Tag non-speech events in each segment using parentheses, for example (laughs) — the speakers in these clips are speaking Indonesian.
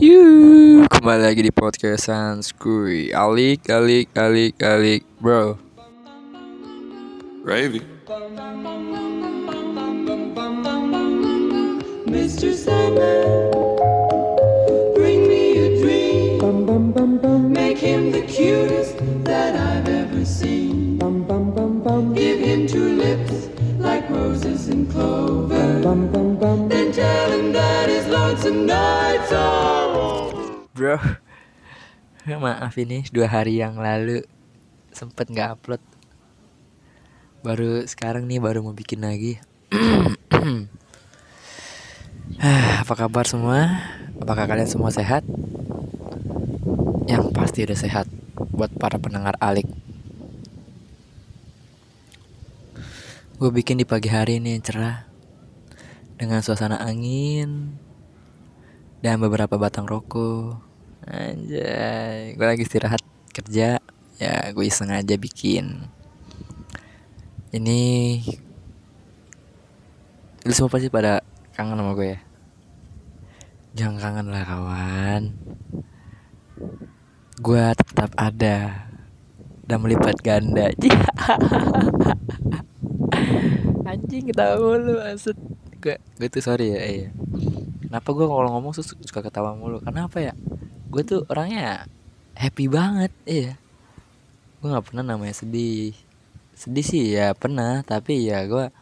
Yuk, kembali lagi di podcast Sanskui Alik, alik, alik, alik, bro Gravy. Mr. Sandman, bring me a dream. Make him the cutest that I've ever seen. Give him two lips like roses and clover. Then tell him that his lonesome nights are over. Bro, maaf ini dua hari yang lalu sempet nggak upload. Baru sekarang nih baru mau bikin lagi. (clears throat) Ah, Apa kabar semua? Apakah kalian semua sehat? Yang pasti udah sehat Buat para pendengar alik. Gue bikin di pagi hari ini yang cerah Dengan suasana angin Dan beberapa batang rokok Anjay Gue lagi istirahat kerja. Ya gue iseng aja bikin. Ini Lu semua pasti pada kangen sama gue ya? Jangan kangen lah kawan. Gue tetap ada Dan melipat ganda. (laughs) Anjing ketawa mulu maksud. Gue, gue tuh sorry ya iya. Kenapa gue kalau ngomong suka ketawa mulu? Kenapa ya Gue tuh orangnya happy banget Iya. Gue gak pernah namanya sedih. Sedih sih ya pernah Tapi ya gue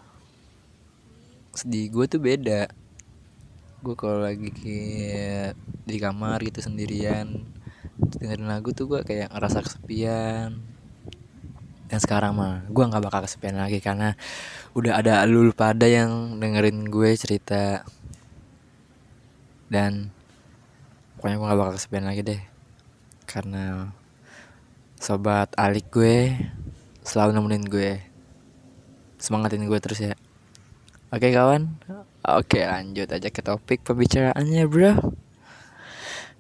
Sedih gue tuh beda. Gue kalau lagi kayak Di kamar gitu sendirian Dengerin lagu tuh gue kayak ngerasa kesepian. Dan sekarang mah gue nggak bakal kesepian lagi karena udah ada lulu pada yang dengerin gue cerita. Dan pokoknya gue nggak bakal kesepian lagi deh. Karena sobat alik gue selalu nemenin gue. Semangatin gue terus ya. Oke kawan? Oke lanjut aja ke topik pembicaraannya bro.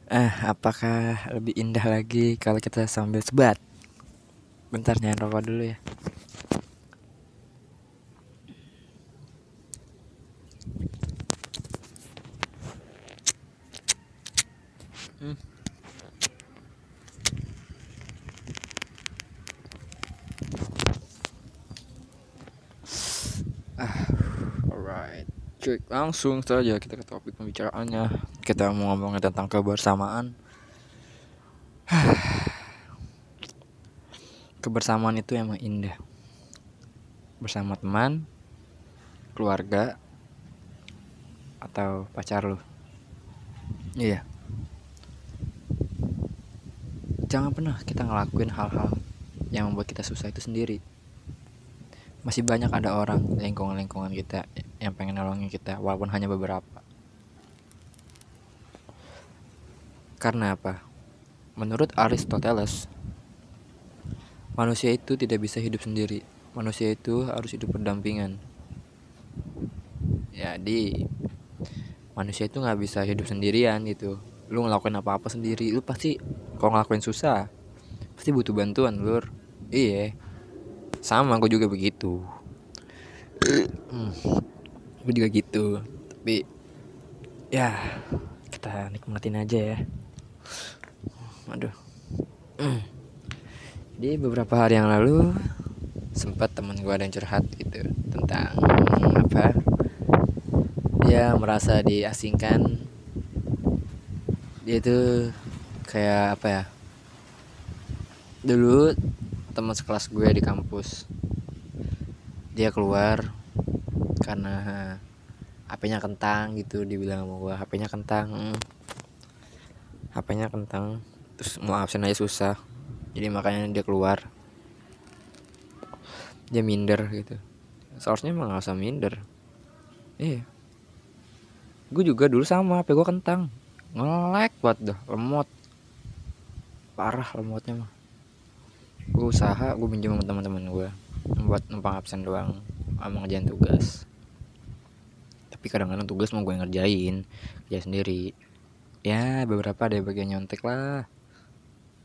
Eh apakah lebih indah lagi kalau kita sambil sebat? Bentar nyalain rokok dulu ya Hmm. Ah, Cek langsung saja kita ke topik pembicaraannya. Kita mau ngomongin tentang kebersamaan. (sighs) Kebersamaan itu emang indah. Bersama teman, keluarga, atau pacar lu. Iya. Jangan pernah kita ngelakuin hal-hal yang membuat kita susah itu sendiri. Masih banyak ada orang lingkungan-lingkungan kita yang pengen nolongin kita walaupun hanya beberapa. Karena apa? Menurut Aristoteles, manusia itu tidak bisa hidup sendiri. Manusia itu harus hidup berdampingan. Jadi manusia itu nggak bisa hidup sendirian gitu. Lu ngelakuin apa-apa sendiri, lu pasti kalau ngelakuin susah, pasti butuh bantuan, lur. Iya, sama gue juga begitu. (clears throat) Hmm, gue juga gitu. Tapi ya kita nikmatin aja ya. Aduh. Jadi beberapa hari yang lalu sempat teman gue ada yang curhat gitu tentang apa dia merasa diasingkan dia itu kayak apa ya dulu teman sekelas gue di kampus dia keluar karena HP-nya kentang gitu dibilang sama gue HP-nya kentang. HP-nya kentang terus mau absen aja susah. Jadi makanya dia keluar. Dia minder gitu. Seharusnya emang gak usah minder. Iya. Gue juga dulu sama HP gue kentang. Ngelek buat dah lemot. Parah lemotnya mah. Gue usaha gue pinjam sama teman-teman gue buat numpang absen doang sama ngerjain tugas tapi kadang-kadang tugas mau gue ngerjain kerja sendiri. Ya beberapa ada bagian nyontek lah.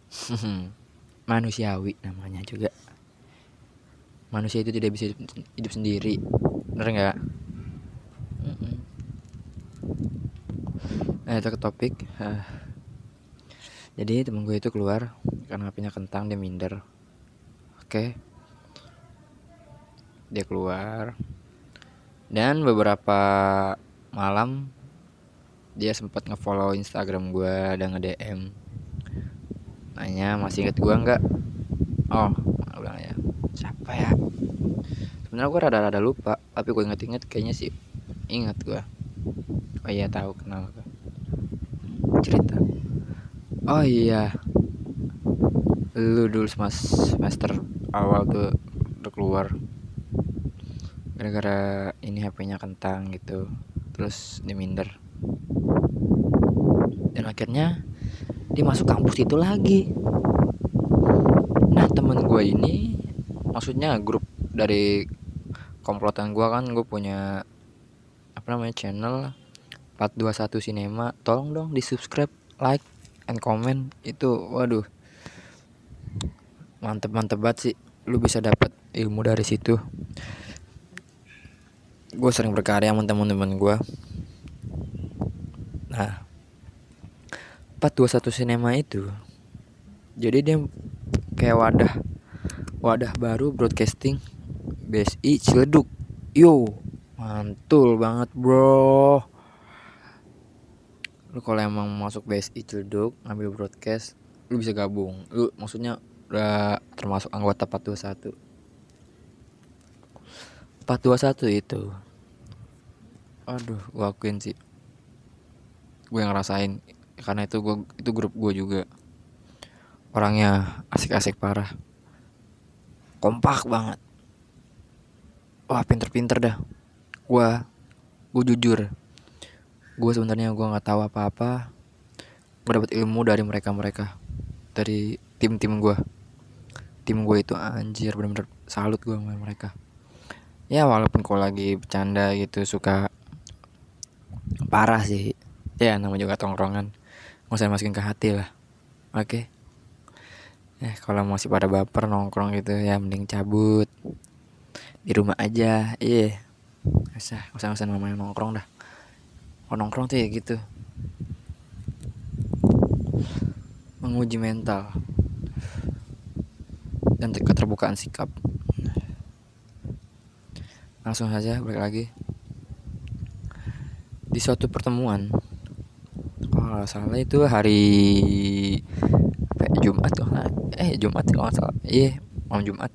(laughs) Manusiawi namanya juga. Manusia itu tidak bisa hidup, sendiri. Bener nggak? Eh itu ke topik. Eh, jadi temen gue itu keluar karena HP-nya kentang dia minder. Oke. Dia keluar dan beberapa malam dia sempat ngefollow Instagram gue dan nge-DM nanya masih inget gue nggak? Oh gue bilang ya siapa ya? Sebenarnya gue rada-rada lupa tapi gue inget-inget kayaknya sih inget gue oh iya tahu kenal gue cerita. Oh iya. Lu dulu semester awal tuh udah keluar gara-gara ini HP-nya kentang gitu terus dia minder. Dan akhirnya dia masuk kampus itu lagi. Nah temen gue ini maksudnya grup dari komplotan gue kan gue punya apa namanya channel 421 Cinema. Tolong dong di subscribe like and comment. Itu waduh. Mantep mantep banget sih. Lu bisa dapat ilmu dari situ gue sering berkarya sama temen-temen gue nah 421 Cinema itu jadi dia kayak wadah wadah baru broadcasting BSI Ciledug. Yo mantul banget bro. Lu kalau emang masuk BSI Ciledug ngambil broadcast lu bisa gabung. Lu maksudnya udah termasuk anggota 421 421 itu. Aduh gua akuin sih. Gue ngerasain karena itu gua itu grup gue juga. Orangnya asik-asik parah. Kompak banget. Wah pinter-pinter dah. Gua gue jujur. Gue sebenarnya gue nggak tahu apa-apa. Gue dapat ilmu dari mereka-mereka. Dari tim-tim gue tim gue itu anjir bener-bener salut gue sama mereka ya walaupun kalau lagi bercanda gitu suka parah sih. Ya nama juga tongkrongan. Nggak usah masukin ke hati lah. Oke. Eh kalau masih pada baper nongkrong gitu ya mending cabut. Di rumah aja. Iya. Nggak usah usah usah namanya nongkrong dah. Kalau nongkrong tuh ya gitu. Menguji mental. Dan keterbukaan sikap langsung saja balik lagi. Di suatu pertemuan kalau nggak salah itu hari apa ya, Jumat kok eh Jumat kalau nggak salah. Iya malam Jumat.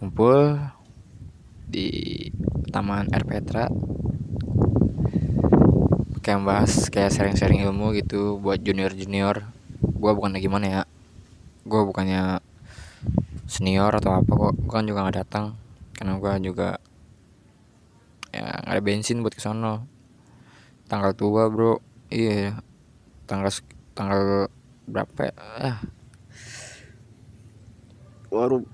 Kumpul di Taman Air Petra. Kayak bahas kayak sharing-sharing ilmu gitu buat junior-junior. Gua bukan gimana ya? Gua bukannya senior atau apa kok. Gua kan juga nggak datang. Karena gua juga ya nggak ada bensin buat kesono tanggal tua bro. Iya tanggal sek- tanggal berapa ya? ah. Baru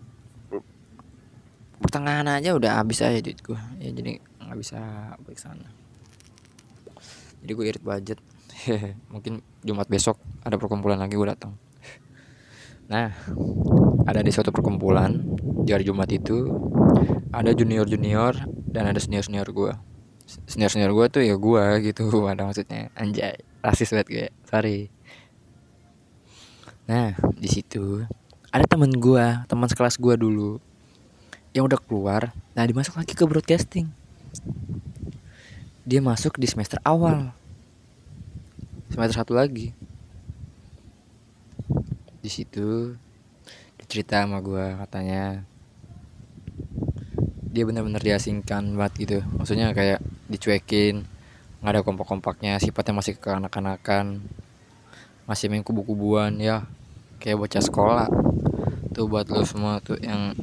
pertengahan aja udah habis aja duit gua. Ya jadi nggak bisa balik sana. Jadi gue irit budget. (laughs) Mungkin Jumat besok ada perkumpulan lagi gue datang. Nah ada di suatu perkumpulan di hari Jumat itu ada junior junior dan ada senior senior gue senior senior gue tuh ya gue gitu (laughs) ada maksudnya. Anjay rasis banget gue sorry. Nah di situ ada teman gue teman sekelas gue dulu yang udah keluar nah dimasuk lagi ke broadcasting. Dia masuk di semester awal. Semester satu lagi. Di situ dicerita sama gue katanya dia benar-benar diasingkan banget gitu. Maksudnya kayak dicuekin nggak ada kompak-kompaknya sifatnya masih kekanak-kanakan masih main kubu-kubuan ya. Kayak bocah sekolah tuh buat lo semua tuh yang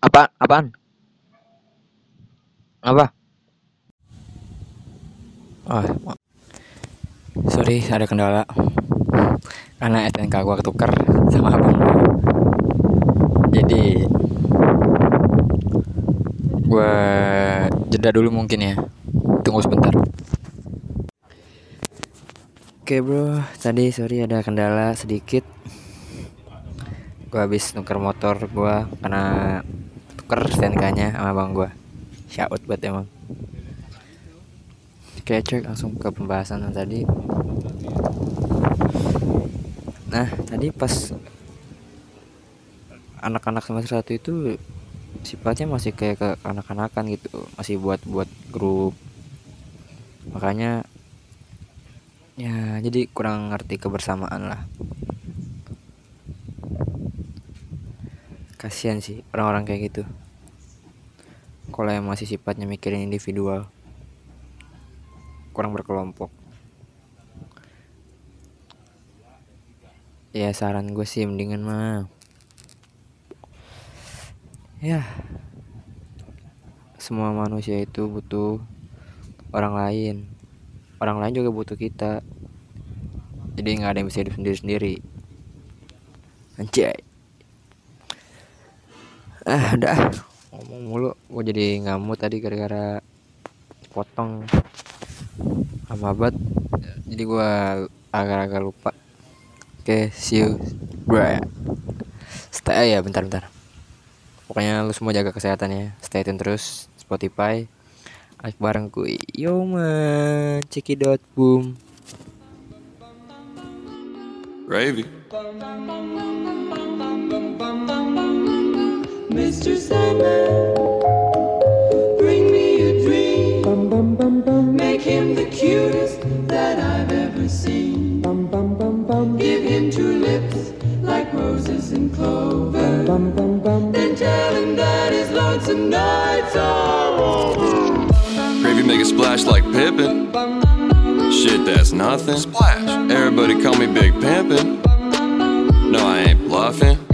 apa apaan? Apa? Oh ma- sorry ada kendala. Karena STNK gua ketuker sama abang gua. Jadi gua jeda dulu mungkin ya. Tunggu sebentar. Oke bro. Tadi sorry ada kendala sedikit. Gua habis nuker motor gua karena tuker STNK nya sama abang gua. Shout buat emang Oke cek langsung ke pembahasan yang tadi. Nah tadi pas Anak-anak semester satu itu Sifatnya masih kayak ke anak-anakan gitu Masih buat-buat grup. Makanya Ya jadi kurang ngerti kebersamaan lah. Kasian sih orang-orang kayak gitu. Kalau yang masih sifatnya mikirin individual kurang berkelompok. Ya saran gue sih mendingan mah ya semua manusia itu butuh orang lain. Orang lain juga butuh kita. Jadi nggak ada yang bisa hidup sendiri sendiri anjay. Ah udah. Ngomong mulu. Gue jadi ngamuk tadi gara-gara potong banget. Jadi gua agak-agak lupa. Oke okay, see you. Bro. Stay ya bentar-bentar pokoknya lu semua jaga kesehatan ya. Stay tune terus Spotify. Alik bareng kui yo man. Cekidot boom. Gravy. Mr. Sandman, bring me a dream. Make him the cutest that I've ever seen. Give him two lips like roses and clover. Then tell him that his lonesome nights are over. Gravy make a splash like Pippin. Shit, that's nothing. Splash. Everybody call me Big Pimpin'. No, I ain't bluffing.